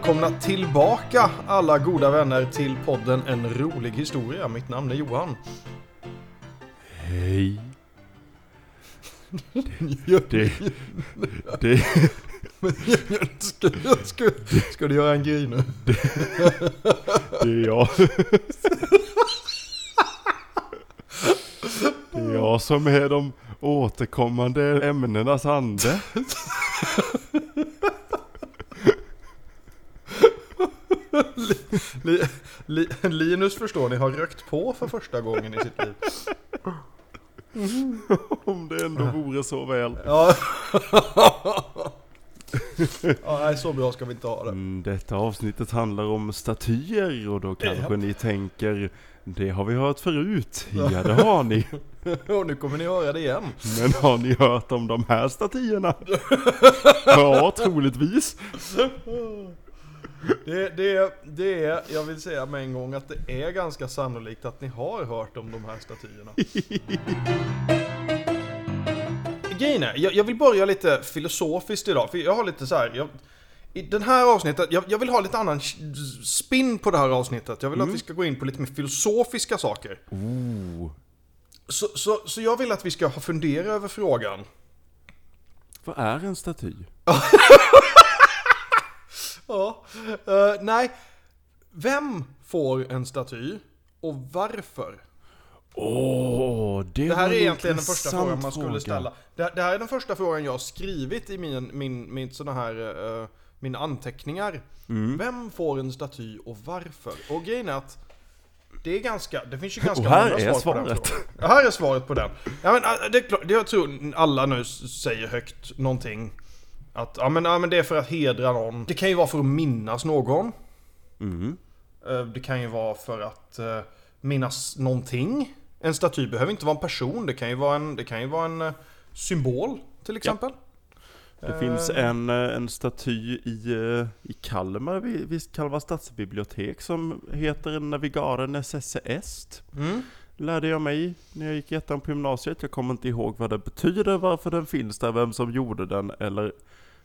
välkomna tillbaka alla goda vänner till podden En rolig historia. Mitt namn är Johan. Hej. Det, Det, det, ska, ska, ska du göra en grej nu? det är jag. Det är jag som är de återkommande ämnenas ande. Li, li, Linus förstår ni har rökt på för första gången i sitt liv. Om det ändå vore så väl. Ja. ja, nej, så bra ska vi inte ha det. Mm, Detta avsnittet handlar om statyer och då kanske ni tänker det har vi hört förut. Ja det har ni. Och nu kommer ni höra det igen. Men har ni hört om de här statyerna? Ja, troligtvis. Det, det, det är, jag vill säga med en gång att det är ganska sannolikt att ni har hört om de här statyerna. Grejen är, jag, jag vill börja lite filosofiskt idag, för jag har lite så här. Jag, I den här avsnittet, jag, jag vill ha lite annan spin på det här avsnittet. Jag vill att vi ska gå in på lite mer filosofiska saker. Oh, Så, så, så jag vill att vi ska fundera över frågan. vad är en staty? Ja, eh, nej. Vem får en staty och varför? Åh, det, Det här är en egentligen den första frågan man skulle fråga. ställa. Det, det här är den första frågan jag har skrivit i min, min, min såna här, uh, mina anteckningar. Mm. Vem får en staty och varför? Och grejen är att det är ganska, det finns ju ganska Och här många är svar på den svaret. frågan. Här är svaret på den. Ja, men, äh, det är klart, det jag tror alla nu säger högt någonting. Att ja men, ja, men det är för att hedra någon. Det kan ju vara för att minnas någon. Mm. Eh, Det kan ju vara för att eh, minnas någonting. En staty behöver inte vara en person, det kan ju vara en, det kan ju vara en eh, symbol till exempel. Det finns en, en staty i, i Kalmar, vid, vid Kalmar stadsbibliotek, som heter Navigare necesse est. Mm. Lärde jag mig när jag gick i ettan på gymnasiet. Jag kommer inte ihåg vad det betyder, varför den finns där, vem som gjorde den eller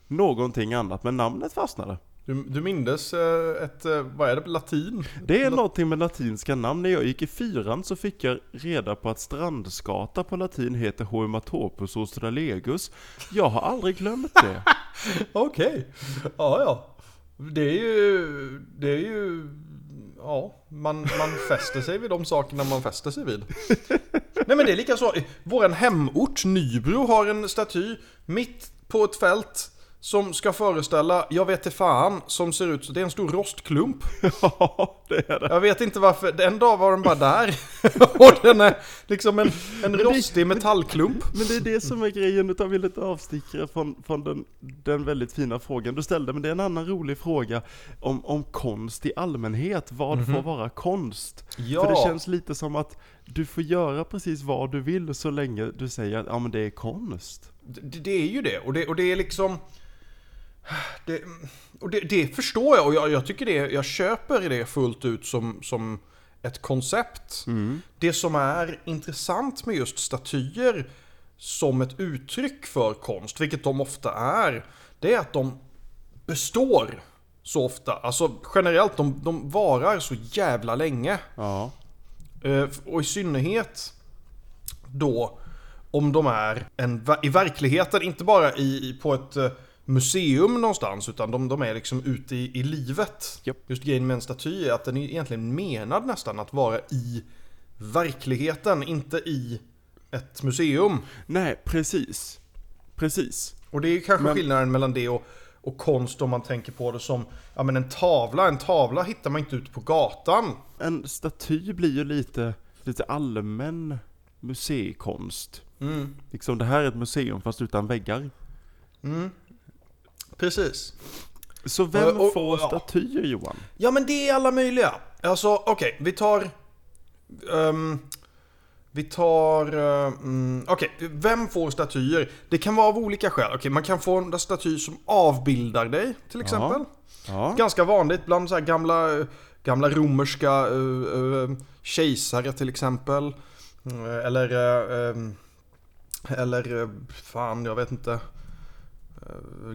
någonting annat. Men namnet fastnade. Du, du mindes eh, ett, eh, vad är det, latin? Det är någonting med latinska namn. När jag gick i fyran så fick jag reda på att strandskata på latin heter Hoematopus australegus. Jag har aldrig glömt det. Okej, ja ja. Det är ju, det är ju, ja, man, man fäster sig vid de sakerna man fäster sig vid. Nej men det är lika så, våran hemort Nybro har en staty mitt på ett fält som ska föreställa, jag vet inte fan, som ser ut så det är en stor rostklump. Ja, det är det. Jag vet inte varför, en dag var den bara där. Och den är liksom en, en rostig metallklump. Men det är det som är grejen, utav vi lite avstickare från, från den, den väldigt fina frågan du ställde. Men det är en annan rolig fråga om, om konst i allmänhet. Vad får vara konst? Ja. För det känns lite som att du får göra precis vad du vill så länge du säger att ja, men det är konst. Det, det är ju det, och det, och det är liksom... Det, och det, det förstår jag, och jag, jag tycker det, jag köper det fullt ut som, som ett koncept. Det som är intressant med just statyer som ett uttryck för konst, vilket de ofta är, det är att de består så ofta. Alltså generellt, de, de varar så jävla länge. Ja. Eh, Och i synnerhet då om de är en, i verkligheten, inte bara i, på ett eh, museum någonstans, utan de, de är liksom ute i, i livet. Japp. Just grejen med en staty är att den är egentligen menad nästan att vara i verkligheten, inte i ett museum. Nej, precis. Precis. Och det är kanske Men- skillnaden mellan det och, och konst om man tänker på det som ja, men en tavla. En tavla hittar man inte ute på gatan. En staty blir ju lite, lite allmän museikonst. Mm. Liksom det här är ett museum fast utan väggar. Precis. Så vem Och- och- får ja. statyer Johan? Ja men det är alla möjliga. Alltså okej, vi tar... ehm, vi tar... mm, okej, vem får statyer? Det kan vara av olika skäl. Okej, man kan få en staty som avbildar dig till exempel. Ja. Ganska vanligt bland så här gamla, gamla romerska uh, uh, kejsare till exempel. Mm, Eller... eh, ehm, eller... fan, jag vet inte.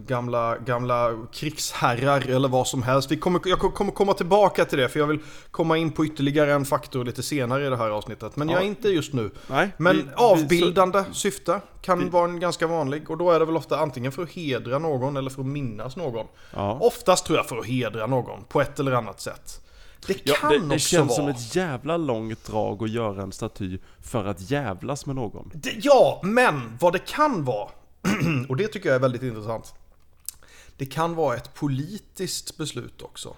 Gamla, gamla krigsherrar eller vad som helst. Vi kommer, jag kommer komma tillbaka till det för jag vill komma in på ytterligare en faktor lite senare i det här avsnittet. Men Ja. jag är inte just nu. Nej, Men vi- vi- avbildande syfte kan vi- vara en ganska vanlig och då är det väl ofta antingen för att hedra någon eller för att minnas någon. Så, ja. Oftast tror jag för att hedra någon på ett eller annat sätt. Det Ja, kan det, det också känns vara... som ett jävla långt drag att göra en staty för att jävlas med någon. Det, ja, men vad det kan vara, och det tycker jag är väldigt intressant. Det kan vara ett politiskt beslut också.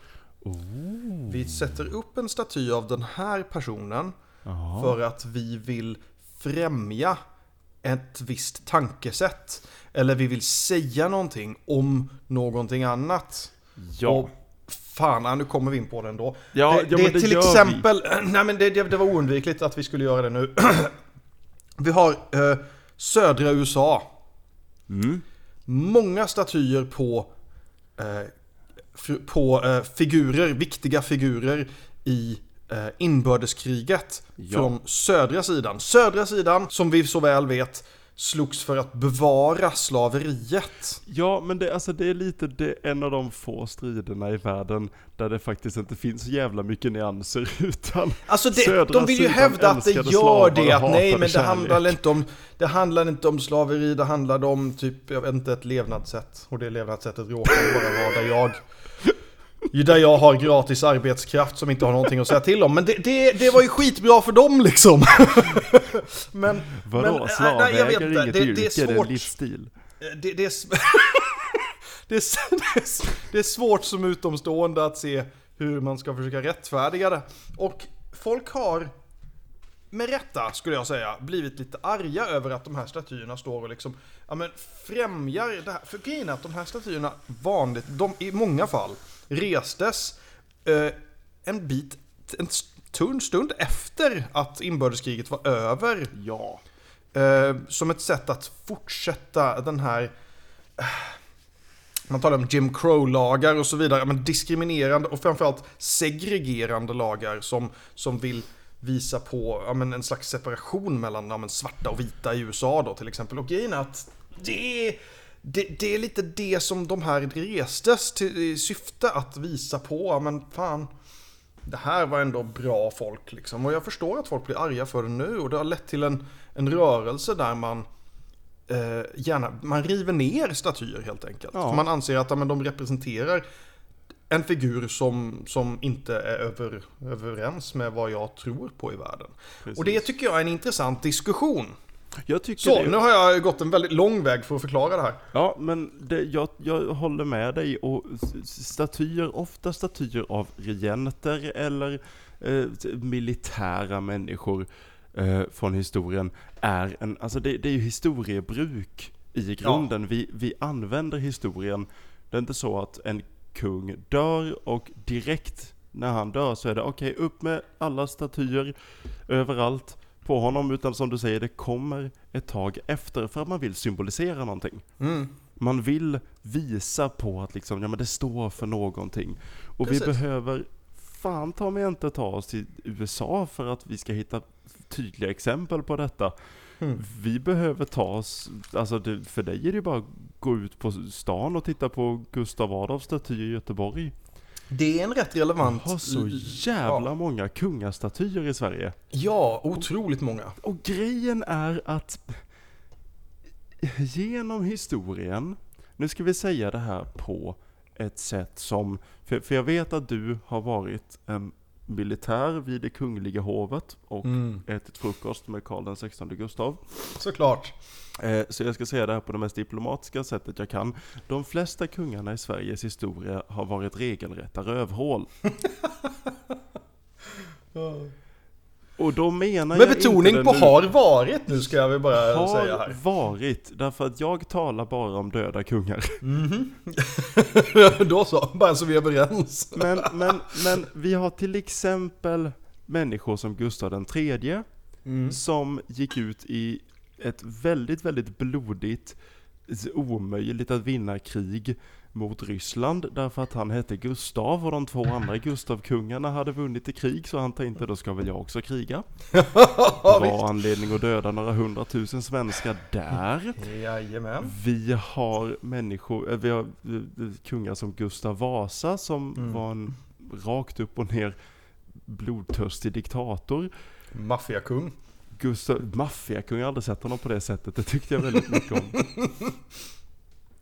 Vi sätter upp en staty av den här personen Jaha. för att vi vill främja ett visst tankesätt. Eller vi vill säga någonting om någonting annat. Ja. Och fan, nu kommer vi in på det ändå. Ja, det, ja, det är det till exempel, nej men det, det, det var oundvikligt att vi skulle göra det nu. vi har eh, södra USA. Mm. Många statyer på, eh, på eh, figurer, viktiga figurer i eh, inbördeskriget Ja. från södra sidan. Södra sidan, som vi så väl vet, slogs för att bevara slaveriet. Ja, men det, alltså, det är lite det, en av de få striderna i världen där det faktiskt inte finns så jävla mycket nyanser utan Alltså det, de vill ju hävda att det gör det, att nej men det kärlek. handlar inte om Det handlar inte om slaveri, det handlade om typ, jag vet inte, ett levnadssätt Och det levnadssättet råkar ju bara vara där jag ju Där jag har gratis arbetskraft som inte har någonting att säga till om Men det, det, det var ju skitbra för dem liksom Men, vadå? men, Slavägare jag vet är inget Det- det är yrke, det är en svårt. livsstil. det, det, är, det, är, det, är, det är svårt som utomstående att se hur man ska försöka rättfärdiga det. Och folk har, med rätta skulle jag säga, blivit lite arga över att de här statyerna står och liksom, ja men främjar det här. För grejen är att de här statyerna vanligt, de i många fall restes eh, en bit, en stund, stund efter att inbördeskriget var över. Ja. Eh, som ett sätt att fortsätta den här... eh, Man talar om Jim Crow-lagar och så vidare, men diskriminerande och framförallt segregerande lagar som, som vill visa på ja, men en slags separation mellan ja, men svarta och vita i USA då till exempel. Och grejen är att det är, det, det är lite det som de här restes till i syfte att visa på, men fan, det här var ändå bra folk liksom. Och jag förstår att folk blir arga för det nu och det har lett till en, en rörelse där man eh, gärna, man river ner statyer helt enkelt. Ja. Man anser att ja, men de representerar en figur som, som inte är över, överens med vad jag tror på i världen. Precis. Och det tycker jag är en intressant diskussion. Jag tycker Så, det, nu har jag gått en väldigt lång väg för att förklara det här. Ja, men det, jag, jag håller med dig och statyer, ofta statyer av regenter eller eh, militära människor eh, från historien är en, alltså det, det är ju historiebruk i grunden. Vi, vi använder historien. Det är inte så att en kung dör och direkt när han dör så är det okej, upp med alla statyer överallt på honom, utan som du säger, det kommer ett tag efter för att man vill symbolisera någonting. Mm. Man vill visa på att liksom, ja men det står för någonting. Och Precis. vi behöver fan ta mig inte ta oss till USA för att vi ska hitta tydliga exempel på detta. Mm. Vi behöver ta oss, alltså det, för dig är det ju bara att gå ut på stan och titta på Gustav Adolfs staty i Göteborg. Det är en rätt Vi relevant... har så jävla Ja. många kungastatyer i Sverige. Ja, otroligt många. Och grejen är att genom historien, nu ska vi säga det här på ett sätt som, för, för jag vet att du har varit en militär vid det kungliga hovet och Mm. ätit frukost med Karl 16 Gustav. Såklart. Eh, så jag ska säga det här på det mest diplomatiska sättet jag kan. De flesta kungarna i Sveriges historia har varit regelrätta rövhål. Och då menar Med betoning på nu- har varit nu ska jag väl bara har säga här. varit, därför att jag talar bara om döda kungar. Mhm. Då så, bara så vi är överens. Men, men, men vi har till exempel människor som Gustav den tredje, Mm. som gick ut i ett väldigt, väldigt blodigt omöjligt att vinna krig mot Ryssland därför att han hette Gustav och de två andra Gustavkungarna hade vunnit i krig så han tänkte då ska väl jag också kriga. Bra anledning att döda några hundratusen svenskar där. Jajamän. Vi har människor, eh, vi har eh, kungar som Gustav Vasa som Mm. var en rakt upp och ner blodtörstig diktator. Maffiakung. Gustav, maffiakung, jag har aldrig sett honom på det sättet, det tyckte jag väldigt mycket om.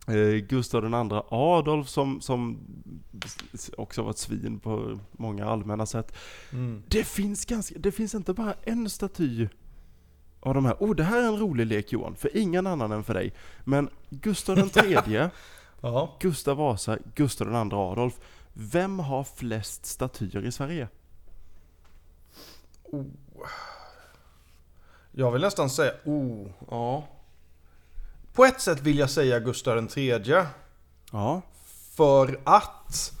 Eh, Gustav den andra Adolf som, som också var ett svin på många allmänna sätt. Mm. Det finns ganska, det finns inte bara en staty av de här. Oh, det här är en rolig lek Johan, för ingen annan än för dig. Men Gustav den tredje, Ja. Gustav Vasa, Gustav den andra Adolf. Vem har flest statyer i Sverige? Jag vill nästan säga, oh, ja. På ett sätt vill jag säga Gustav den tredje. Ja, För att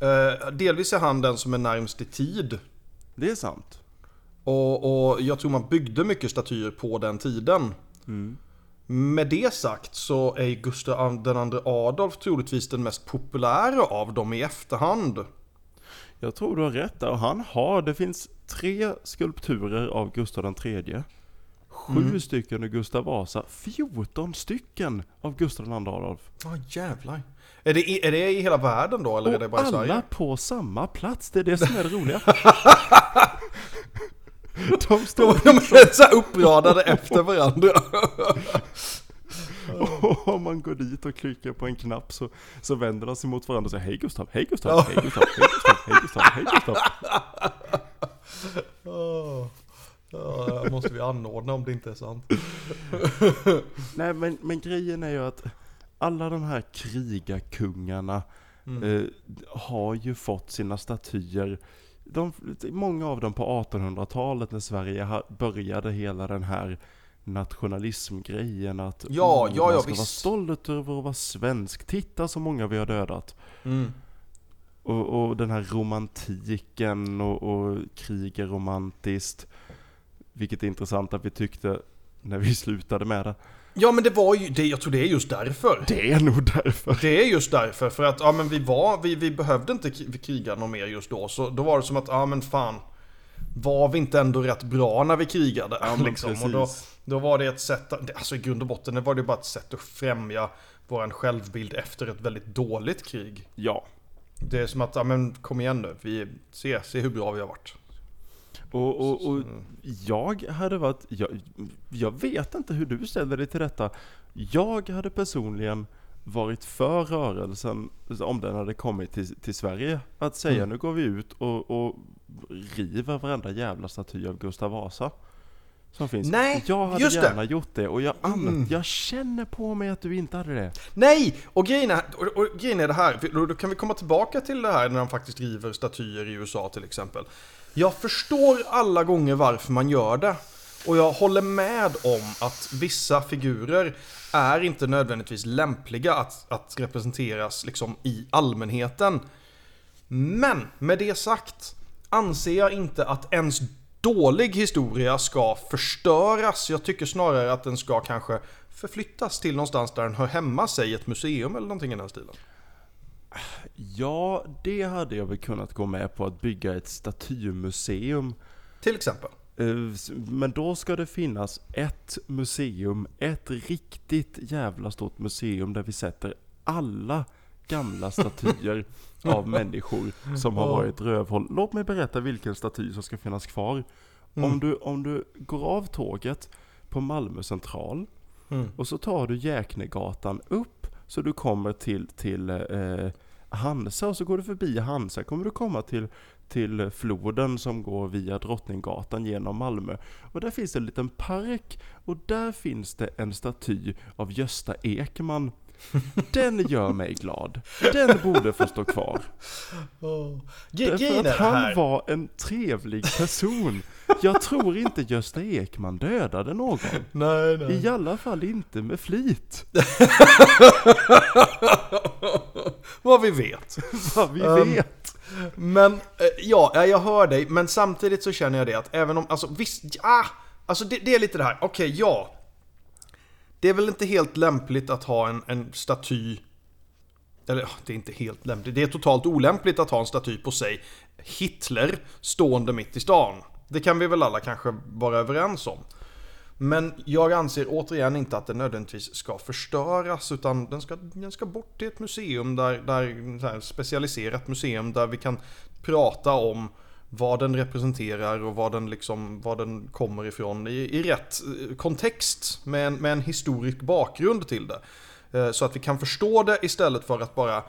eh, delvis är han den som är närmst i tid. det är sant. Och, och jag tror man byggde mycket statyer på den tiden. Mm. Med det sagt så är Gustav den andra Adolf troligtvis den mest populära av dem i efterhand. Jag tror du har rätt där och han har, det finns tre skulpturer av Gustav den tredje. Sju stycken av Gustav Vasa, 14 stycken av Gustav II Adolf. Ja jävlar. Är det, är det i hela världen då eller är det Och bara i alla Sverige? på samma plats, det är det som är det roliga. De De, står de är så här uppradade efter varandra. och om man går dit och klickar på en knapp så, så vänder de sig mot varandra och säger Hej Gustav, hej Gustav, hej Gustav, hej Gustav, hej Gustav, hej Gustav. Oh. Ja, det måste vi anordna om det inte är sant. Nej men, men grejen är ju att alla de här krigarkungarna Mm. eh, har ju fått sina statyer de, Många av dem på 1800-talet när Sverige började hela den här nationalismgrejen att Ja, "Mm, ja, man ja, ska vara visst. stolt över att vara svensk. Titta så många vi har dödat. Mm. Och, och den här romantiken och, och krig är romantiskt. Vilket är intressant att vi tyckte när vi slutade med det. Ja men det var ju, det, jag tror det är just därför. Det är nog därför. Det är just därför, för att ja, men vi, var, vi, vi behövde inte kri- kriga något mer just då. Så då var det som att, ja men fan. Var vi inte ändå rätt bra när vi krigade? Ja, liksom. Och då, precis. då var det ett sätt, alltså i grund och botten det var det bara ett sätt att främja våran självbild efter ett väldigt dåligt krig. Ja. Det är som att, ja men kom igen nu, vi, se, se hur bra vi har varit. Och, och, och jag hade varit, jag, jag vet inte hur du ställer dig till detta. Jag hade personligen varit för rörelsen, om den hade kommit till, till Sverige, att säga Mm. nu går vi ut och, och river varenda jävla staty av Gustav Vasa. Som finns. Nej, jag hade just det. gärna gjort det och jag, Mm. jag känner på mig att du inte hade det. Nej! Och grejen är, och, och grejen är det här, då, då kan vi komma tillbaka till det här när de faktiskt river statyer i USA till exempel. Jag förstår alla gånger varför man gör det. Och jag håller med om att vissa figurer är inte nödvändigtvis lämpliga att, att representeras liksom i allmänheten. Men med det sagt anser jag inte att ens dålig historia ska förstöras. Jag tycker snarare att den ska kanske förflyttas till någonstans där den hör hemma, säg ett museum eller någonting i den stilen. Ja, det hade jag väl kunnat gå med på att bygga ett statymuseum Till exempel. Eh, Men då ska det finnas ett museum, ett riktigt jävla stort museum där vi sätter alla gamla statyer av människor som har varit rövhåll. Låt mig berätta vilken staty som ska finnas kvar. Mm. Om, du, om du går av tåget på Malmö central Mm. och så tar du Jäknegatan upp så du kommer till, till eh, Hansa och så går du förbi Hansa kommer du komma till, till floden som går via Drottninggatan genom Malmö. Och där finns en liten park och där finns det en staty av Gösta Ekman. Den gör mig glad. Den borde få stå kvar. Ge- Därför att han var en trevlig person. Jag tror inte Gösta Ekman dödade någon. Nej, nej. I alla fall inte med flit. Vad vi vet. Vad vi Um, vet. Men, eh, ja, ja, jag hör dig. Men samtidigt så känner jag det att även om, alltså visst, ja, alltså det, det är lite det här, okej, ja. det är väl inte helt lämpligt att ha en, en staty eller det är inte helt lämpligt. Det är totalt olämpligt att ha en staty på sig Hitler stående mitt i stan. Det kan vi väl alla kanske vara överens om. Men jag anser återigen inte att den nödvändigtvis ska förstöras utan den ska, den ska bort till ett museum där, där så här, specialiserat museum där vi kan prata om vad den representerar och vad den, liksom, vad den kommer ifrån i, i rätt eh, kontext med en, med en historisk bakgrund till det. Eh, så att vi kan förstå det istället för att bara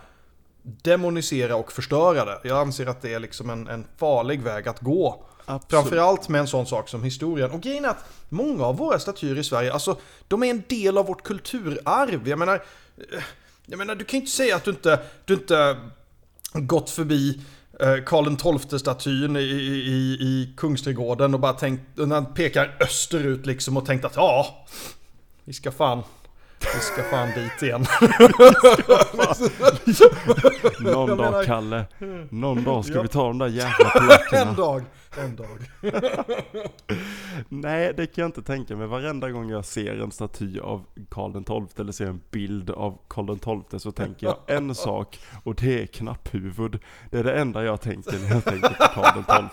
demonisera och förstöra det. Jag anser att det är liksom en, en farlig väg att gå. Absolut. Framförallt med en sån sak som historien. Och grejen är att många av våra statyer i Sverige, alltså de är en del av vårt kulturarv. Jag menar, eh, jag menar du kan ju inte säga att du inte, du inte gått förbi eh, Karl XII-statyn i, i, i, i Kungsträdgården och bara tänkt, när han pekar österut liksom och tänkt att ja, vi ska fan, vi ska fan dit igen. Någon Jag dag menar- Kalle, någon dag ska Ja. vi ta de där jävla en plackorna. dag, en dag. Nej, det kan jag inte tänka mig. Varenda gång jag ser en staty av Karl XII eller ser en bild av Karl XII så tänker jag en sak och det är knapphuvud. Det är det enda jag tänker när jag tänker på Karl XII.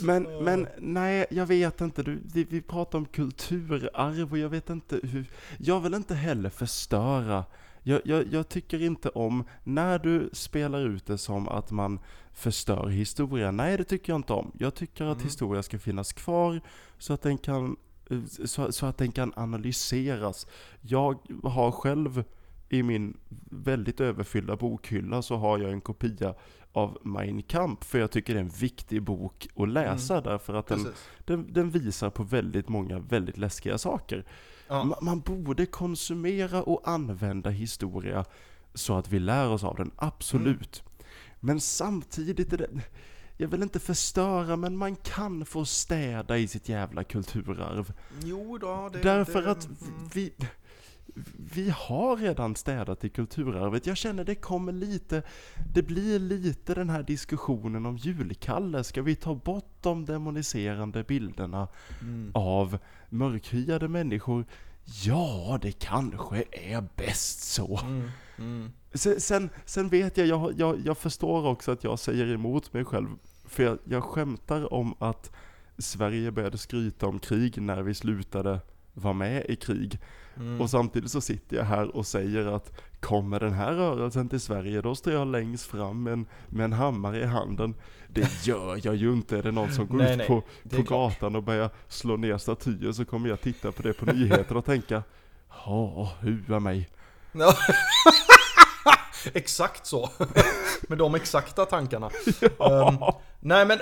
Men, men nej, jag vet inte. Du, vi, pratar om kulturarv och jag vet inte hur... Jag vill inte heller förstöra. Jag, jag, jag tycker inte om när du spelar ut det som att man förstör historia. Nej, det tycker jag inte om. Jag tycker att historia ska finnas kvar så att den kan, eh, så, så att den kan analyseras. Jag har själv i min väldigt överfyllda bokhylla så har jag en kopia av Mein Kampf för jag tycker det är en viktig bok att läsa därför att den, den, den visar på väldigt många väldigt läskiga saker. Ja. Ma- Man borde konsumera och använda historia så att vi lär oss av den, absolut. Men samtidigt är det, jag vill inte förstöra, men man kan få städa i sitt jävla kulturarv. Jo då, det, Därför det, att mm. vi, vi har redan städat i kulturarvet. Jag känner det kommer lite, det blir lite den här diskussionen om julkalle. Ska vi ta bort de demoniserande bilderna Mm. av mörkhyade människor? Ja, det kanske är bäst så. Mm. Mm. Sen, sen, sen vet jag, jag, jag, jag förstår också att jag säger emot mig själv. För jag, jag skämtar om att Sverige började skryta om krig när vi slutade vara med i krig. Mm. Och samtidigt så sitter jag här och säger att kommer den här rörelsen till Sverige, då står jag längst fram med en, med en hammare i handen. Det gör jag ju inte. Är det någon som går Nej, ut nej, på, på gatan och börjar slå ner statyer så kommer jag titta på det på nyheter och tänka Ja, hua mig. Ja. Exakt så. Med de exakta tankarna. Ehm, nej men,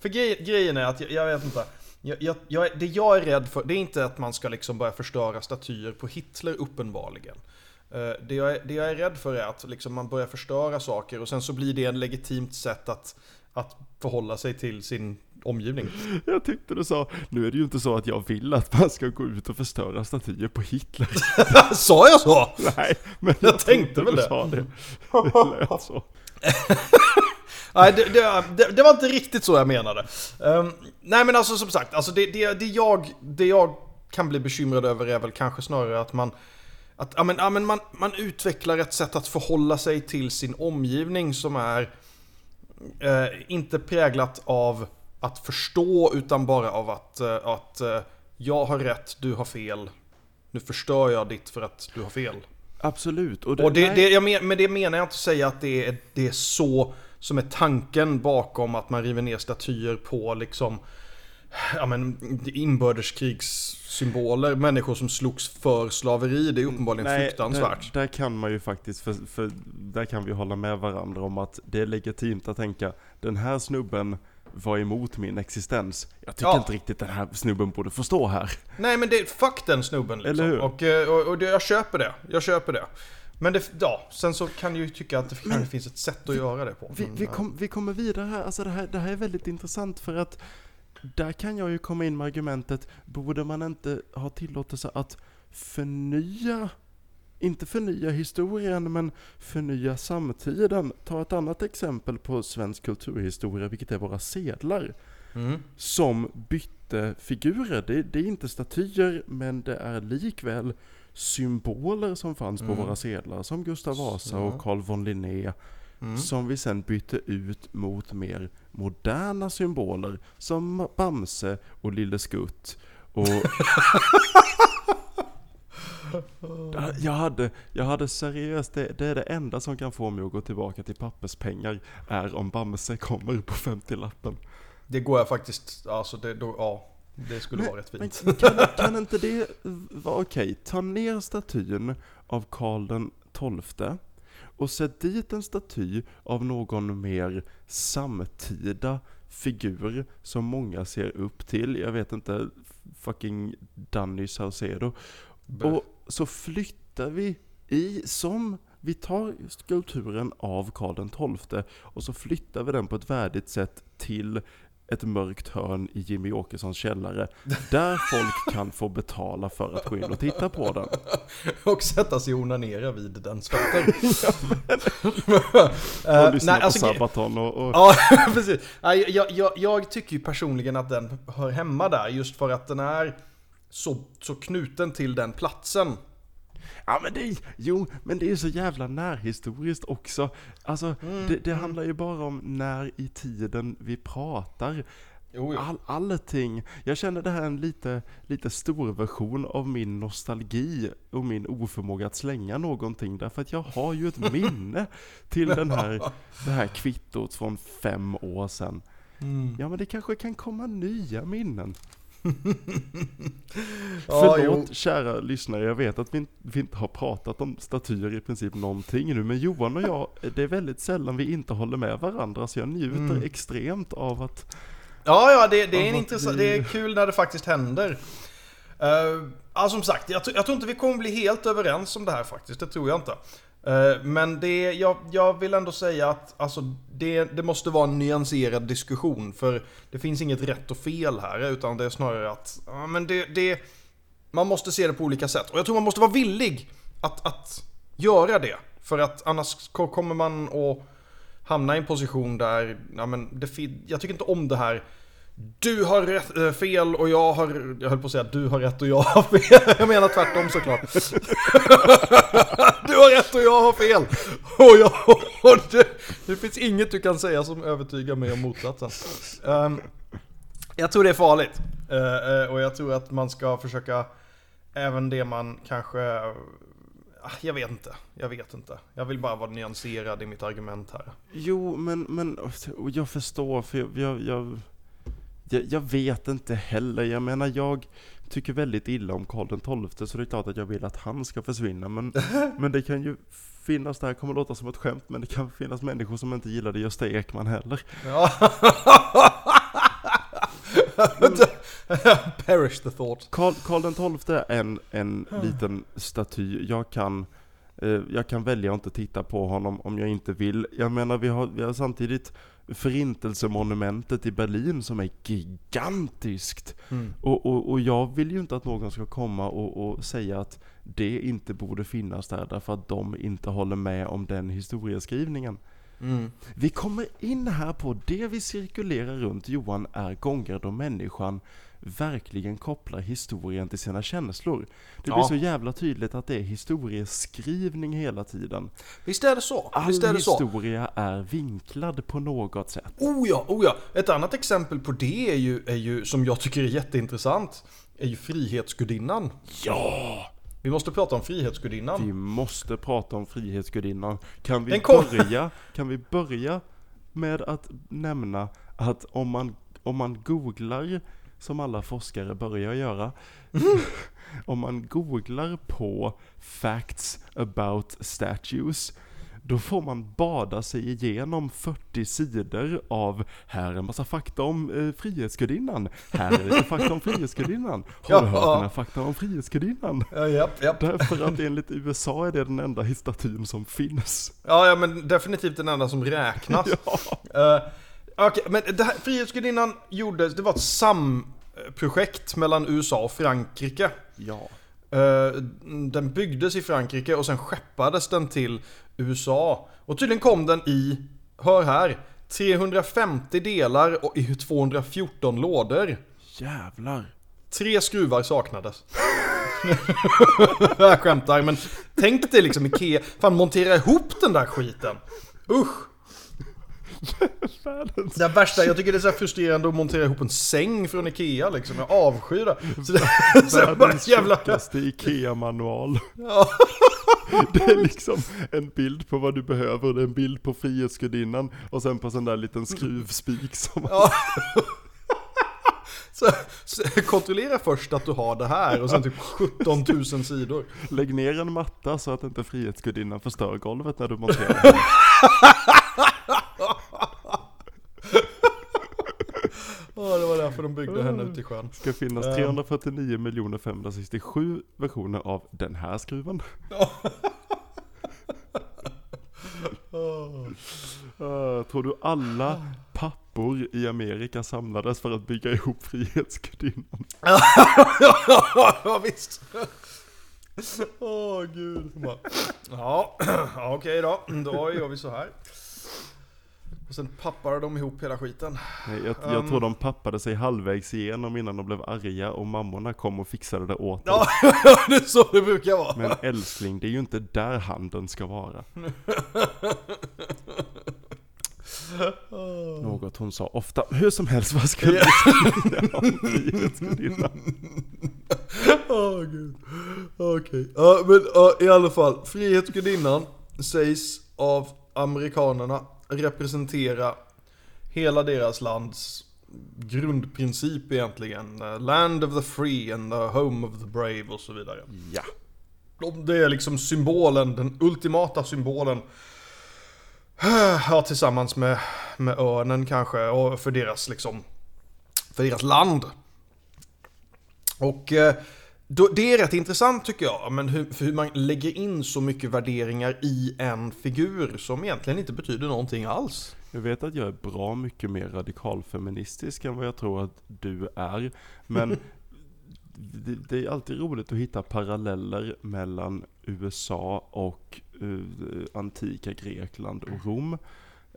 för grej, grejen är att jag, jag vet inte. Jag, jag, jag, det jag är rädd för, det är inte att man ska liksom börja förstöra statyer på Hitler uppenbarligen. Eh, det, jag, är- det jag är rädd för är att liksom man börjar förstöra saker och sen så blir det en legitimt sätt att, att förhålla sig till sin omgivning. Jag tyckte du sa, nu är det ju inte så att jag vill att man ska gå ut och förstöra statyer på Hitler. Sa jag så? Nej, men Jag tänkte trodde väl du det. Sa det. det lät så. Nej, det, det, det, det var inte riktigt så jag menade. Ehm, nej men alltså som sagt, alltså det, det, det, jag, det jag kan bli bekymrad över är väl kanske snarare att man att, ja, men, ja, men man, man utvecklar ett sätt att förhålla sig till sin omgivning som är eh, inte präglat av att förstå utan bara av att, eh, att eh, jag har rätt, du har fel. Nu förstör jag ditt för att du har fel. Absolut. Och, Och det, det, jag men, med det menar jag inte att säga att det är, det är så som är tanken bakom att man river ner statyer på liksom Ja men inbördeskrigssymboler, människor som slogs för slaveri, det är uppenbarligen nej, fruktansvärt. Där, där kan man ju faktiskt, för, för där kan vi hålla med varandra om att det är legitimt att tänka, den här snubben var emot min existens. Jag tycker Ja. inte riktigt den här snubben borde få stå här. Nej men det, fuck den snubben liksom. Eller hur? Och, eh, och, och jag köper det, jag köper det. Men det, ja, sen så kan jag ju tycka att det kanske finns ett sätt att göra det på. Vi, Men, vi, kom, vi kommer vidare här, alltså det här, det här är väldigt intressant för att där kan jag ju komma in med argumentet, borde man inte ha tillåtelse att förnya, inte förnya historien, men förnya samtiden? Ta ett annat exempel på svensk kulturhistoria, vilket är våra sedlar, Mm. som bytte figurer, det, det är inte statyer, men det är likväl symboler som fanns på våra sedlar, som Gustav Vasa och Carl von Linné, som vi sen bytte ut mot mer moderna symboler, som Bamse och Lille Skutt. Och jag hade, jag hade seriöst, det, det är det enda som kan få mig att gå tillbaka till papperspengar, är om Bamse kommer på 50-lappen. Det går jag faktiskt, alltså det, då, ja. Det skulle vara rätt fint. Men kan, kan inte det vara okej? Ta ner statyn av Karl den XII och sätt dit en staty av någon mer samtida figur som många ser upp till. Jag vet inte, fucking Danny Saucedo. Och så flyttar vi i, som vi tar skulpturen av Karl XII och så flyttar vi den på ett värdigt sätt till ett mörkt hörn i Jimmy Åkessons källare. Där folk kan få betala för att gå in och titta på den. Och sätta sig och onanera vid fötter. Och Eh, lyssna nej, på alltså, Sabaton och... och Ja, precis. Jag, jag, jag tycker ju personligen att den hör hemma där, just för att den är så, så knuten till den platsen. Ja men det jo, men det är så jävla närhistoriskt också. Alltså, Mm, det, det handlar ju bara om när i tiden vi pratar. Jo. All, allting. Jag känner det här är en lite, lite stor version av min nostalgi och min oförmåga att slänga någonting. Därför att jag har ju ett minne till den här, det här kvittot från fem år sedan. Mm. Ja men det kanske kan komma nya minnen. Ja, Förlåt jo. kära lyssnare, jag vet att vi, inte- vi inte har pratat om statyer i princip någonting nu, men Johan och jag, det är väldigt sällan vi inte håller med varandra, så jag njuter Mm. extremt av att... Ja, ja, det, det, är en Av att intressant, vi- det är kul när det faktiskt händer. Uh, ja, som sagt, jag, jag tror inte vi kommer bli helt överens om det här faktiskt, det tror jag inte. Eh, men det, jag, jag vill ändå säga att alltså, det, det måste vara en nyanserad diskussion, för det finns inget rätt och fel här, utan det är snarare att ja, men det, det, man måste se det på olika sätt. Och jag tror man måste vara villig att, att göra det, för att annars kommer man att hamna i en position där, ja men det, jag tycker inte om det här du har rätt, eh, fel och jag har, jag höll på att säga du har rätt och jag har fel. Jag menar tvärtom såklart. Du har rätt och jag har fel. Och, jag, och det, det finns inget du kan säga som övertygar mig om motsatsen. Ehm, jag tror det är farligt. Eh, eh, och jag tror att man ska försöka, även det man kanske, ah, jag vet inte. Jag vet inte. Jag vill bara vara nyanserad i mitt argument här. Jo, men, men jag förstår, för jag, jag, jag, jag, jag vet inte heller. Jag menar, jag tycker väldigt illa om Karl XII, så det är klart att jag vill att han ska försvinna. Men, men det kan ju finnas, det här kommer låta som ett skämt, men det kan finnas människor som inte gillade Gösta Ekman heller. Ja. Perish the thought. Karl, Karl XII är en, en liten staty. Jag kan, jag kan välja att inte titta på honom om jag inte vill. Jag menar, vi har, vi har samtidigt Förintelsemonumentet i Berlin som är gigantiskt. Mm. Och, och, och jag vill ju inte att någon ska komma och, och säga att det inte borde finnas där därför att de inte håller med om den historieskrivningen. Mm. Vi kommer in här på det vi cirkulerar runt Johan är gånger då människan verkligen kopplar historien till sina känslor. Det blir Ja. så jävla tydligt att det är historieskrivning hela tiden. Visst är det så? All Visst är det så? historia är vinklad på något sätt. Oh ja, oh ja. Ett annat exempel på det är ju, är ju, som jag tycker är jätteintressant, är ju Frihetsgudinnan. Ja! Vi måste prata om Frihetsgudinnan. Vi måste prata om Frihetsgudinnan. Kan vi, börja, kan vi börja med att nämna att om man, om man googlar, som alla forskare börjar göra, om man googlar på facts about statues, då får man bada sig igenom 40 sidor av här är en massa fakta om eh, Frihetsgudinnan, här är lite fakta om Frihetsgudinnan, har du hört Ja. den här fakta om Frihetsgudinnan? Ja, japp, japp. Därför att enligt USA är det den enda statyn som finns. Ja, ja, men definitivt den enda som räknas. Ja. Eh, Okej, men det här, Frihetsgudinnan gjordes, det var ett samprojekt mellan USA och Frankrike. Ja. Eh, Den byggdes i Frankrike och sen skeppades den till USA. Och tydligen kom den i, hör här, 350 delar och i 214 lådor. Jävlar. Tre skruvar saknades. jag skämtar, men tänk dig liksom Ikea, fan montera ihop den där skiten. Usch! Det värsta, jag tycker det är så här frustrerande att montera ihop en säng från Ikea liksom. Jag avskyr det. Så Världens jävla... tjockaste IKEA-manual. Ja. Det är liksom en bild på vad du behöver, det är en bild på Frihetsgudinnan och sen på sån där liten skruvspik som... Ja. Så, så, kontrollera först att du har det här och sen typ 17 000 sidor. Lägg ner en matta så att inte Frihetsgudinnan förstör golvet när du monterar den. Ja, det var därför de byggde henne ute i sjön. Ska finnas 349 567 versioner av den här skruven. Uh, tror du alla pappor i Amerika samlades för att bygga ihop Frihetsgudinnan? ja, visst. Åh, gud. Bara, Ja, okej då. Då gör vi så här. Och sen pappar de ihop hela skiten. Jag, jag tror de pappade sig halvvägs igenom innan de blev arga och mammorna kom och fixade det åt dem. Ja, det är så det brukar vara. Men älskling, det är ju inte där handen ska vara. Något hon sa ofta. Hur som helst, vad skulle om Frihetsgudinnan? Åh gud. Okej. Ja men ja, i alla fall. Frihetsgudinnan sägs av amerikanerna representera hela deras lands grundprincip egentligen. Eh, Land of the free and the home of the brave och så vidare. Ja. Det är liksom symbolen, den ultimata symbolen. Ja, tillsammans med, med örnen kanske och för deras liksom, för deras land. Och eh, då, det är rätt intressant tycker jag, men hur, för hur man lägger in så mycket värderingar i en figur som egentligen inte betyder någonting alls. Jag vet att jag är bra mycket mer radikalfeministisk än vad jag tror att du är. Men det, det är alltid roligt att hitta paralleller mellan USA och uh, antika Grekland och Rom.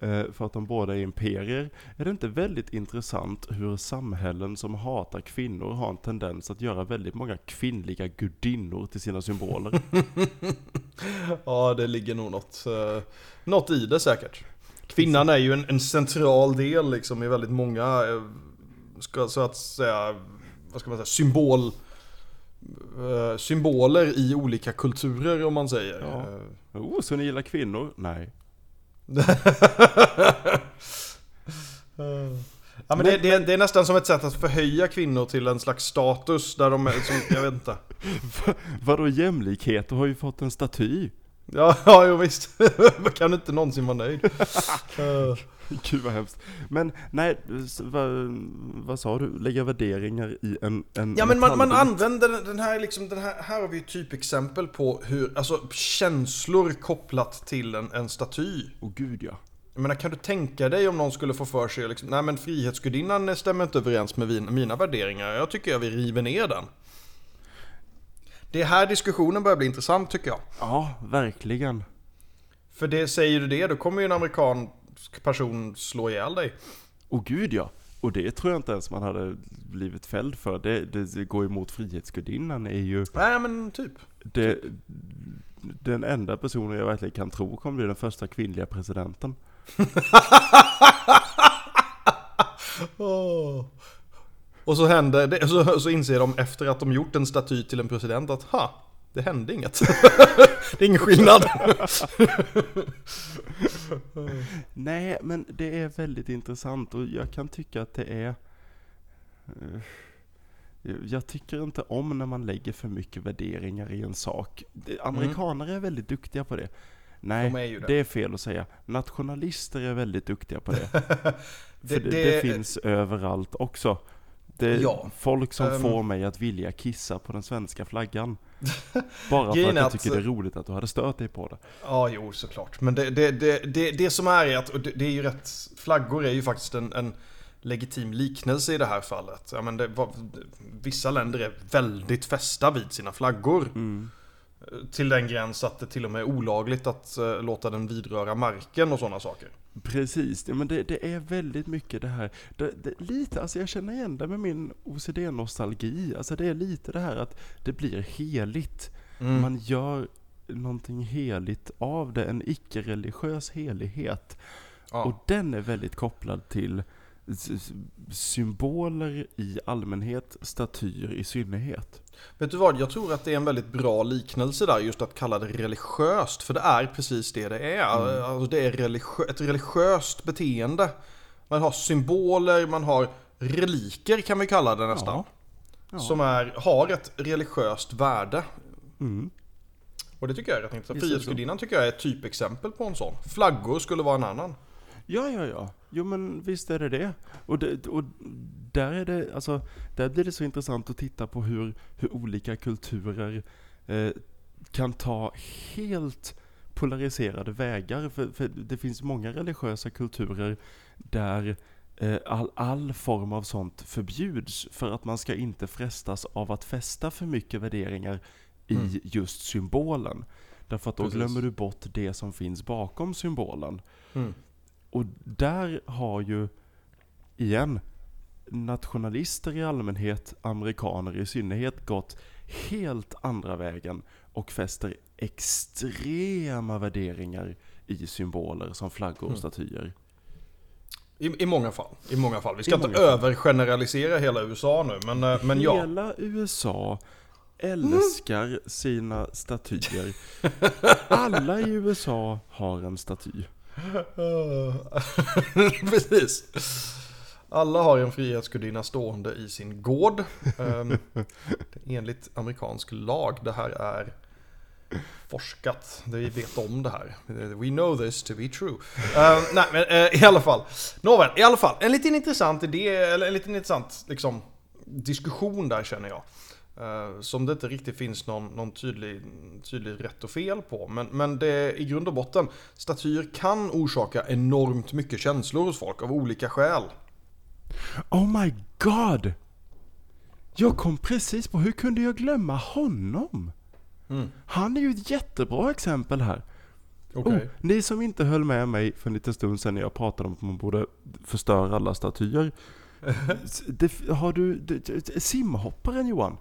Eh, för att de båda är imperier. Är det inte väldigt intressant hur samhällen som hatar kvinnor har en tendens att göra väldigt många kvinnliga gudinnor till sina symboler? Ja, det ligger nog något, eh, något i det säkert. Kvinnan är ju en, en central del liksom i väldigt många, eh, ska, så att säga, vad ska man säga, symbol, symboler i olika kulturer om man säger. Ja. Oh, så ni gillar kvinnor? Nej. Ja men det, det, det är nästan som ett sätt att förhöja kvinnor till en slags status där de är, som, jag vet inte. Vadå jämlikhet? Du har ju fått en staty. Ja, ja jo, visst. Man kan inte någonsin vara nöjd. Gud vad hemskt. Men nej, vad, vad sa du? Lägga värderingar i en, en Ja men man, man använder den- här liksom, den här, här har vi ett typexempel på hur, alltså känslor kopplat till en, en staty. Åh gud ja. Jag menar kan du tänka dig om någon skulle få för sig liksom, nej men Frihetsgudinnan stämmer inte överens med mina värderingar, jag tycker jag vi river ner den. Det är här diskussionen börjar bli intressant tycker jag. Ja, verkligen. För det, säger du det, då kommer ju en amerikansk person slå ihjäl dig. Åh gud ja. Och det tror jag inte ens man hade blivit fälld för. Det, det går emot Frihetsgudinnan är ju Nej men typ. det, den enda personen jag verkligen kan tro kommer bli den första kvinnliga presidenten. Åh. Och så händer det, så, så inser de efter att de gjort en staty till en president att ha, det hände inget. det är ingen skillnad. Nej, men det är väldigt intressant och jag kan tycka att det är... eh, Jag tycker inte om när man lägger för mycket värderingar i en sak. Amerikanare är väldigt duktiga på det. Nej, De är det. det är fel att säga. Nationalister är väldigt duktiga på det. Det- För det, det- finns överallt också. Det är Ja. folk som Ehm. får mig att vilja kissa på den svenska flaggan. Bara för att jag tycker det är roligt att du hade stört dig på det. Ja, jo såklart. Men det, det, det, det, det som är är att, och det, det är ju rätt, flaggor är ju faktiskt en, en legitim liknelse i det här fallet. Ja, men det, vissa länder är väldigt fästa vid sina flaggor. Till den gräns att det till och med är olagligt att eh, låta den vidröra marken och sådana saker. Precis, ja, men det, det är väldigt mycket det här. Det, det, lite, alltså jag känner igen det med min OCD-nostalgi. Alltså det är lite det här att det blir heligt. Mm. Man gör någonting heligt av det, en icke-religiös helighet. Ja. Och den är väldigt kopplad till symboler i allmänhet, statyer i synnerhet. Vet du vad, jag tror att det är en väldigt bra liknelse där, just att kalla det religiöst. För det är precis det det är. Alltså det är religiö- ett religiöst beteende. Man har symboler, man har reliker kan vi kalla det nästan. Ja. Som är, har ett religiöst värde. Mm. Och det tycker jag är rätt intressant. Frihetsgudinnan tycker jag är ett typexempel på en sån. Flaggor skulle vara en annan. Ja, ja, ja. Jo men visst är det det. Och, det, och där är det, alltså, där blir det så intressant att titta på hur, hur olika kulturer eh, kan ta helt polariserade vägar. För, för det finns många religiösa kulturer där eh, all, all form av sånt förbjuds för att man ska inte frestas av att fästa för mycket värderingar i Mm. just symbolen. Därför att då Precis. glömmer du bort det som finns bakom symbolen. Mm. Och där har ju, igen, nationalister i allmänhet, amerikaner i synnerhet, gått helt andra vägen och fäster extrema värderingar i symboler som flaggor och Mm. statyer. I, I många fall. I många fall. Vi ska I inte fall. övergeneralisera hela USA nu, men, eh, men ja. Hela USA älskar sina statyer. Alla i USA har en staty. Precis. Alla har en frihetsgudinna stående i sin gård. Ehm, enligt amerikansk lag. Det här är forskat. Vi vet om det här. We know this to be true. Uh, nej, men uh, i alla fall. Nåväl, i alla fall. En liten intressant idé, eller en liten intressant liksom, diskussion där känner jag. Eh, som det inte riktigt finns någon, någon tydlig, tydlig rätt och fel på. Men, men det, i grund och botten, statyer kan orsaka enormt mycket känslor hos folk av olika skäl. Oh my god! Jag kom precis på, hur kunde jag glömma honom? Mm. Han är ju ett jättebra exempel här. Okej. Oh, ni som inte höll med mig för en liten stund sedan när jag pratade om att man borde förstöra alla statyer. Det, har du, det- simhopparen Johan?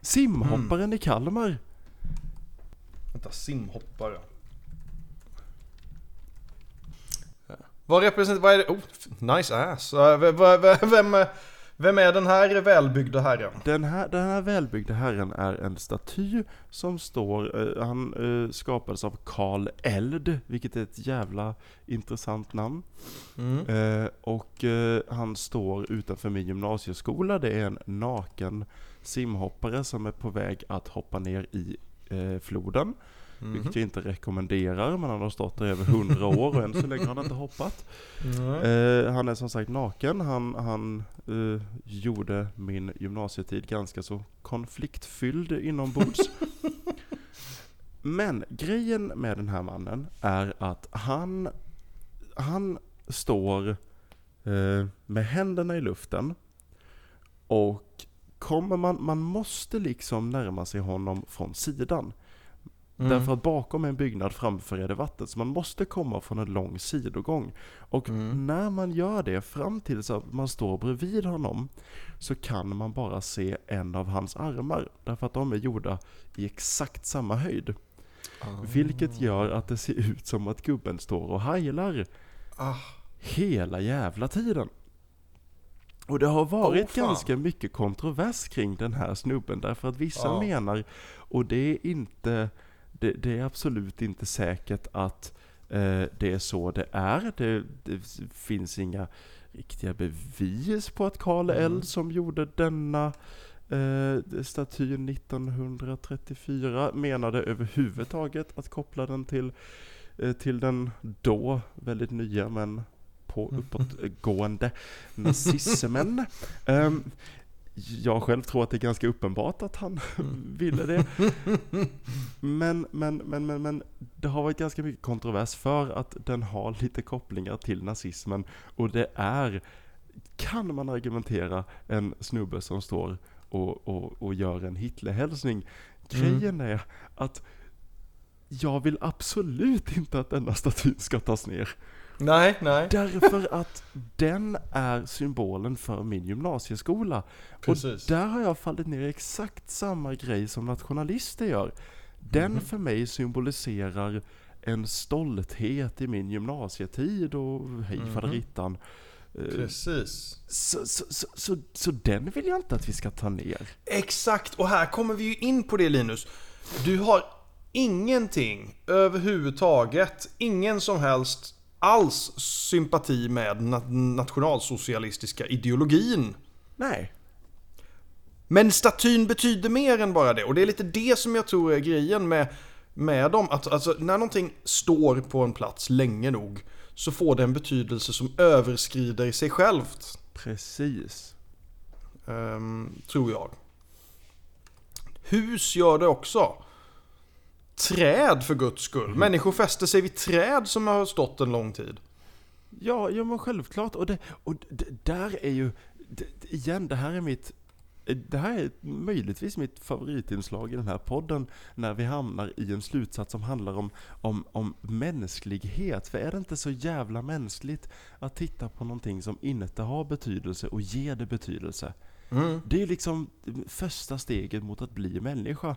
Simhopparen i Kalmar. Vänta, simhoppare. Vad representerar, vad är det? Oh, nice ass. Vem, eh, vem är den här välbyggda herren? Den här, den här välbyggda herren är en staty som står, eh, han eh, skapades av Karl Eld, vilket är ett jävla intressant namn. Mm. Eh, och han står utanför min gymnasieskola. Det är en naken simhoppare som är på väg att hoppa ner i eh, floden. Mhm. Vilket jag inte rekommenderar, men han har stått där i över hundra år och än så länge har han inte hoppat. Mm. Eh, han är som sagt naken. Han, han eh, gjorde min gymnasietid ganska så konfliktfylld inombords. Men grejen med den här mannen är att han, han står eh, med händerna i luften och kommer man, man måste liksom närma sig honom från sidan. Mm. Därför att bakom en byggnad framför är det vatten, så man måste komma från en lång sidogång. Och Mm. när man gör det, fram tills att man står bredvid honom, så kan man bara se en av hans armar. Därför att de är gjorda i exakt samma höjd. Ah. Vilket gör att det ser ut som att gubben står och heilar Ah. hela jävla tiden. Och det har varit fan. ganska mycket kontrovers kring den här snubben därför att vissa Ja. menar, och det är inte, det, det är absolut inte säkert att eh, det är så det är. Det, det finns inga riktiga bevis på att Karl Mm. Eld som gjorde denna eh, staty 1934 menade överhuvudtaget att koppla den till, eh, till den då väldigt nya men på Mm. uppåtgående nazismen. Ehm, jag själv tror att det är ganska uppenbart att han ville det. Men, men, men, men, men det har varit ganska mycket kontrovers för att den har lite kopplingar till nazismen. Och det är, kan man argumentera, en snubbe som står och, och, och gör en Hitlerhälsning. Grejen är att jag vill absolut inte att denna statyn ska tas ner. Nej, nej. Därför att den är symbolen för min gymnasieskola. Precis. Och där har jag fallit ner i exakt samma grej som nationalister gör. Den Mhm. för mig symboliserar en stolthet i min gymnasietid och hej Mhm. faderittan. Eh, Precis. Så, så, så, så, så den vill jag inte att vi ska ta ner. Exakt, och här kommer vi ju in på det Linus. Du har ingenting överhuvudtaget, ingen som helst alls sympati med na- nationalsocialistiska ideologin. Nej. Men statyn betyder mer än bara det. Och det är lite det som jag tror är grejen med, med dem. Att, alltså, när någonting står på en plats länge nog så får det en betydelse som överskrider sig självt. Precis. Ehm, tror jag. Hus gör det också. Träd för guds skull. Människor fäster sig vid träd som har stått en lång tid. Ja, ja men självklart. Och, det, och det, där är ju, det, igen, det här är mitt det här är möjligtvis mitt favoritinslag i den här podden när vi hamnar i en slutsats som handlar om, om, om mänsklighet. För är det inte så jävla mänskligt att titta på någonting som inte har betydelse och ge det betydelse? Mm. Det är liksom första steget mot att bli människa.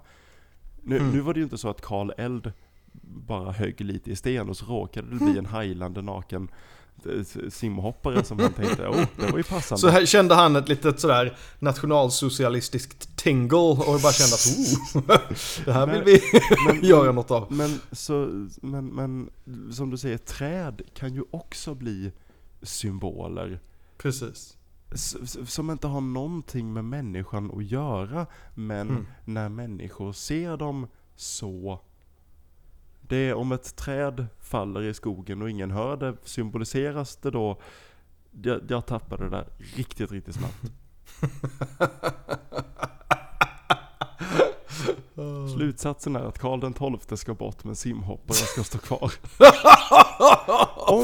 Nu, Mm. nu var det ju inte så att Karl Eld bara högg lite i sten och så råkade det bli en hajlande naken eh, simhoppare som han tänkte, åh, det var ju passande. Så här kände han ett litet sådär nationalsocialistiskt tingle och bara kände att oh, det här vill vi Men- göra något av. Men, så, men, men som du säger, träd kan ju också bli symboler. Precis. Som inte har någonting med människan att göra. Men Mm. när människor ser dem så. Det är om ett träd faller i skogen och ingen hör det, symboliseras det då jag, jag tappade det där riktigt, riktigt snabbt. Slutsatsen är att Karl den XII ska bort men simhoppare ska stå kvar. Om?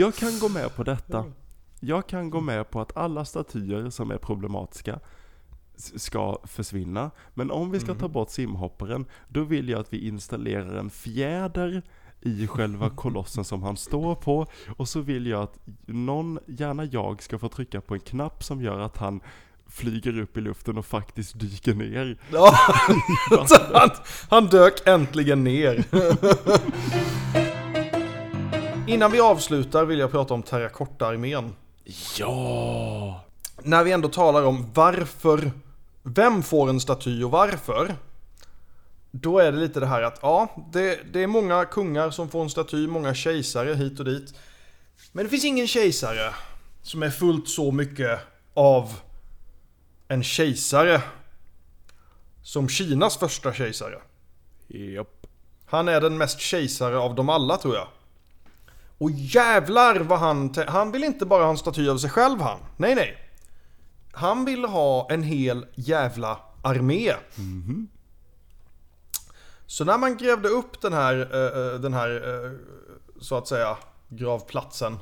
Jag kan gå med på detta. Jag kan gå med på att alla statyer som är problematiska ska försvinna. Men om vi ska Mm. ta bort simhopparen, då vill jag att vi installerar en fjäder i själva kolossen som han står på. Och så vill jag att någon, gärna jag, ska få trycka på en knapp som gör att han flyger upp i luften och faktiskt dyker ner. Ja, han, han dök äntligen ner. Innan vi avslutar vill jag prata om terrakottaarmén. Ja! När vi ändå talar om varför, vem får en staty och varför? Då är det lite det här att ja, det, det är många kungar som får en staty, många kejsare hit och dit. Men det finns ingen kejsare som är fullt så mycket av en kejsare som Kinas första kejsare. Japp. Han är den mest kejsare av dem alla tror jag. Och jävlar vad han... Han vill inte bara ha en staty av sig själv han. Nej nej. Han vill ha en hel jävla armé. Så när man grävde upp den här, eh, eh, den här eh, så att säga, gravplatsen.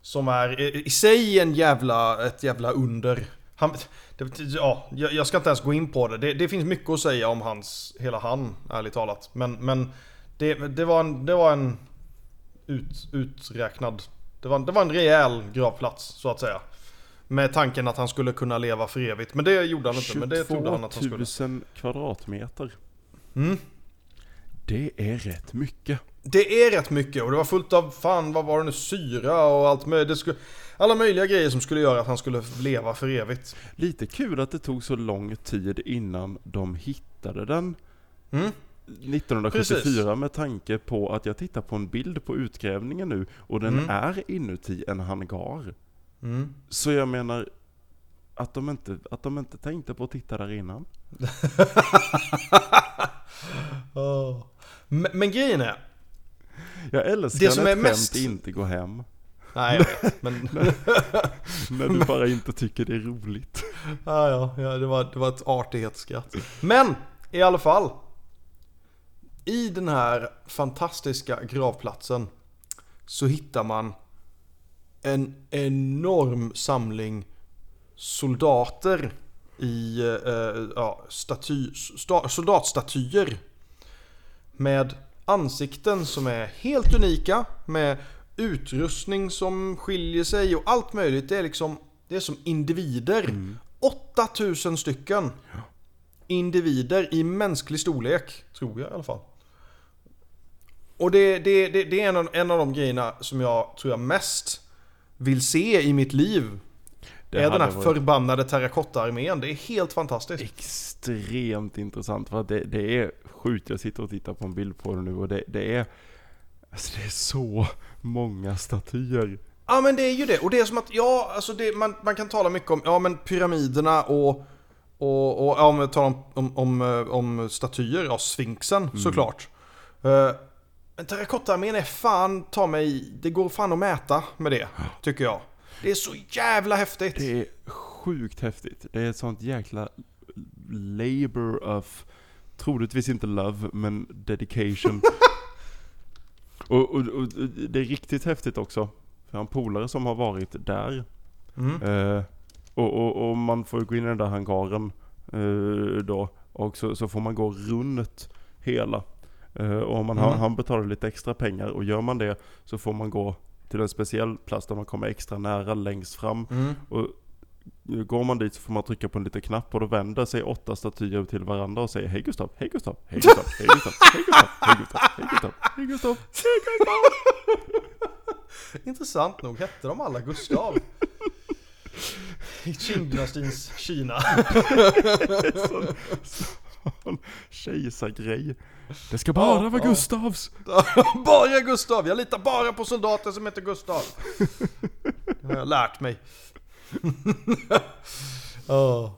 Som är i, sig en jävla, ett jävla under. Han, det, ja, jag, jag ska inte ens gå in på det. det. Det finns mycket att säga om hans, hela han, ärligt talat. Men, men det, det var en, det var en ut, uträknad, det var, det var en rejäl gravplats så att säga. Med tanken att han skulle kunna leva för evigt. Men det gjorde han inte. Men det trodde han att han skulle. 22 000 kvadratmeter. Mm. Det är rätt mycket. Det är rätt mycket och det var fullt av, fan vad var det nu, syra och allt möjligt. Det skulle, alla möjliga grejer som skulle göra att han skulle leva för evigt. Lite kul att det tog så lång tid innan de hittade den. Mm. 1974 Precis. med tanke på att jag tittar på en bild på utgrävningen nu och den Mm. är inuti en hangar. Mm. Så jag menar att de inte, att de inte tänkte på att titta där innan. Men, men grejen är, Jag älskar Det som när är ett mest- skämt inte går hem. nej jag vet, men När du bara inte tycker det är roligt. ja, ja, ja det, var, det var ett artighetsskratt. Men i alla fall. I den här fantastiska gravplatsen så hittar man en enorm samling soldater i eh, ja, staty, sta, soldatstatyer. Med ansikten som är helt unika. Med utrustning som skiljer sig och allt möjligt. Det är liksom, det är som individer. 8000 stycken individer i mänsklig storlek. Tror jag i alla fall. Och det, det, det, det är en av, en av de grejerna som jag tror jag mest vill se i mitt liv. Det är den här varit förbannade terrakotta-armén. Det är helt fantastiskt. extremt intressant för att det, det är sjukt. Jag sitter och tittar på en bild på det nu och det, det är Alltså det är så många statyer. Ja men det är ju det. Och det är som att, ja alltså det, man, man kan tala mycket om, ja men pyramiderna och och, och ja, om vi talar om, om, om, eh, om statyer, ja Sphinxen såklart. Eh, Men terrakottaarmén är fan, ta mig, det går fan att mäta med det, tycker jag. Det är så jävla häftigt. Det är sjukt häftigt. Det är ett sånt jäkla labor of, troligtvis inte love, men dedication. och, och, och det är riktigt häftigt också. För en polare som har varit där. Mm. Eh, och, och, och man får gå in i den där hangaren eh, då. Och så, så får man gå runt hela. Eh, och om man har, Mm. han betalar lite extra pengar och gör man det så får man gå till en speciell plats där man kommer extra nära längst fram. Mm. Och går man dit så får man trycka på en liten knapp och då vänder sig åtta statyer till varandra och säger Hej Gustav, hej Gustav, hej Gustav, hej Gustav, hej Gustav, hej Gustav, hej Gustav, hej Gustav, hej Gustav. Intressant nog hette de alla Gustav. I Qing-dynastins Kina. Kejsargrej. Det ska bara Ja, vara ja. Gustavs. bara Gustav! Jag litar bara på soldater som heter Gustav. Det har jag lärt mig. oh.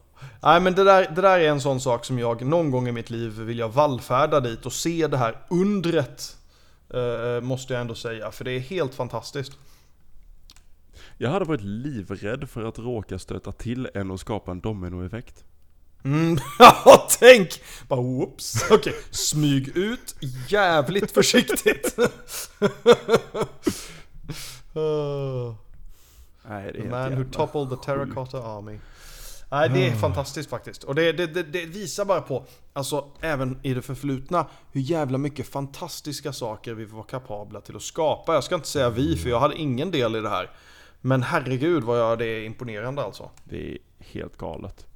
Nej men det där, det där är en sån sak som jag någon gång i mitt liv vill jag vallfärda dit och se det här undret. eh, måste jag ändå säga, för det är helt fantastiskt. Jag hade varit livrädd för att råka stöta till en och skapa en dominoeffekt. Mm, ja tänk! Bara whoops. Okej, smyg ut jävligt försiktigt. Oh. Nej, det The är man who toppled the terracotta army. Nej, det är fantastiskt faktiskt. Och det, det, det, det visar bara på, alltså även i det förflutna, hur jävla mycket fantastiska saker vi var kapabla till att skapa. Jag ska inte säga vi, för jag hade ingen del i det här. Men herregud vad jag, det är imponerande alltså. Det är helt galet.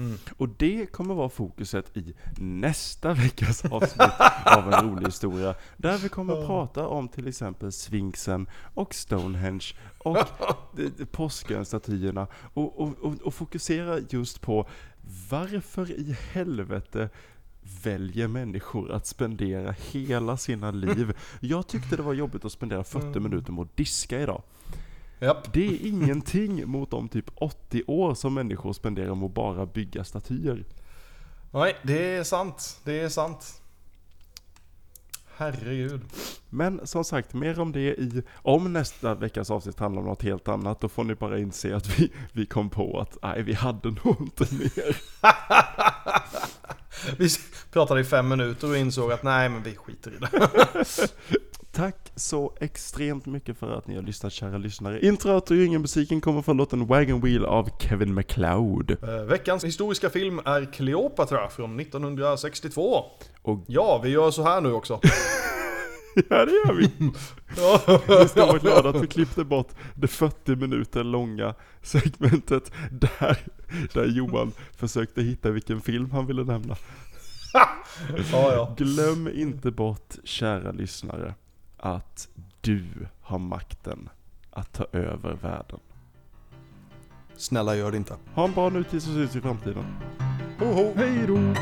Mm. Och det kommer vara fokuset i nästa veckas avsnitt av en rolig historia. Där vi kommer att prata om till exempel Sphinxen och Stonehenge och Påskön-statyerna. Och, och, och, och fokusera just på varför i helvete väljer människor att spendera hela sina liv. Jag tyckte det var jobbigt att spendera 40 minuter med att diska idag. Japp. Det är ingenting mot de typ 80 år som människor spenderar med att bara bygga statyer. Nej, det är sant. Det är sant. Herregud. Men som sagt, mer om det i, om nästa veckas avsnitt handlar om något helt annat, då får ni bara inse att vi, vi kom på att nej, vi hade nog inte mer. Vi pratade i fem minuter och insåg att nej men vi skiter i det. Tack så extremt mycket för att ni har lyssnat kära lyssnare. Introt och musiken kommer från låten Wagon Wheel av Kevin MacLeod. Eh, Veckans historiska film är Cleopatra från 1962. Och Ja, vi gör så här nu också. ja, det gör vi. Vi ska vara glada att vi klippte bort det 40 minuter långa segmentet där, där Johan försökte hitta vilken film han ville nämna. ja, ja. Glöm inte bort, kära lyssnare, att du har makten att ta över världen. Snälla gör det inte. Ha en bra nutid som ser ut i framtiden. Ho, ho. Hej då!